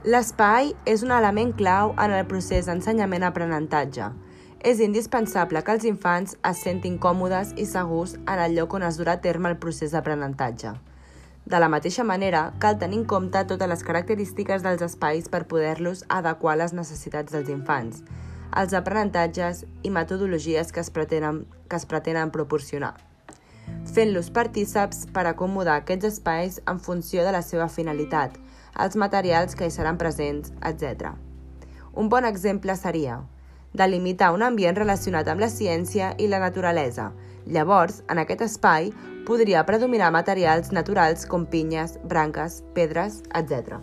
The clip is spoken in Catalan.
L'espai és un element clau en el procés d'ensenyament-aprenentatge. És indispensable que els infants es sentin còmodes i segurs en el lloc on es durà a terme el procés d'aprenentatge. De la mateixa manera, cal tenir en compte totes les característiques dels espais per poder-los adequar a les necessitats dels infants, els aprenentatges i metodologies que es pretenen, que es pretenen proporcionar, fent-los partíceps per acomodar aquests espais en funció de la seva finalitat, els materials que hi seran presents, etc. Un bon exemple seria delimitar un ambient relacionat amb la ciència i la naturalesa. Llavors, en aquest espai, podria predominar materials naturals com pinyes, branques, pedres, etc.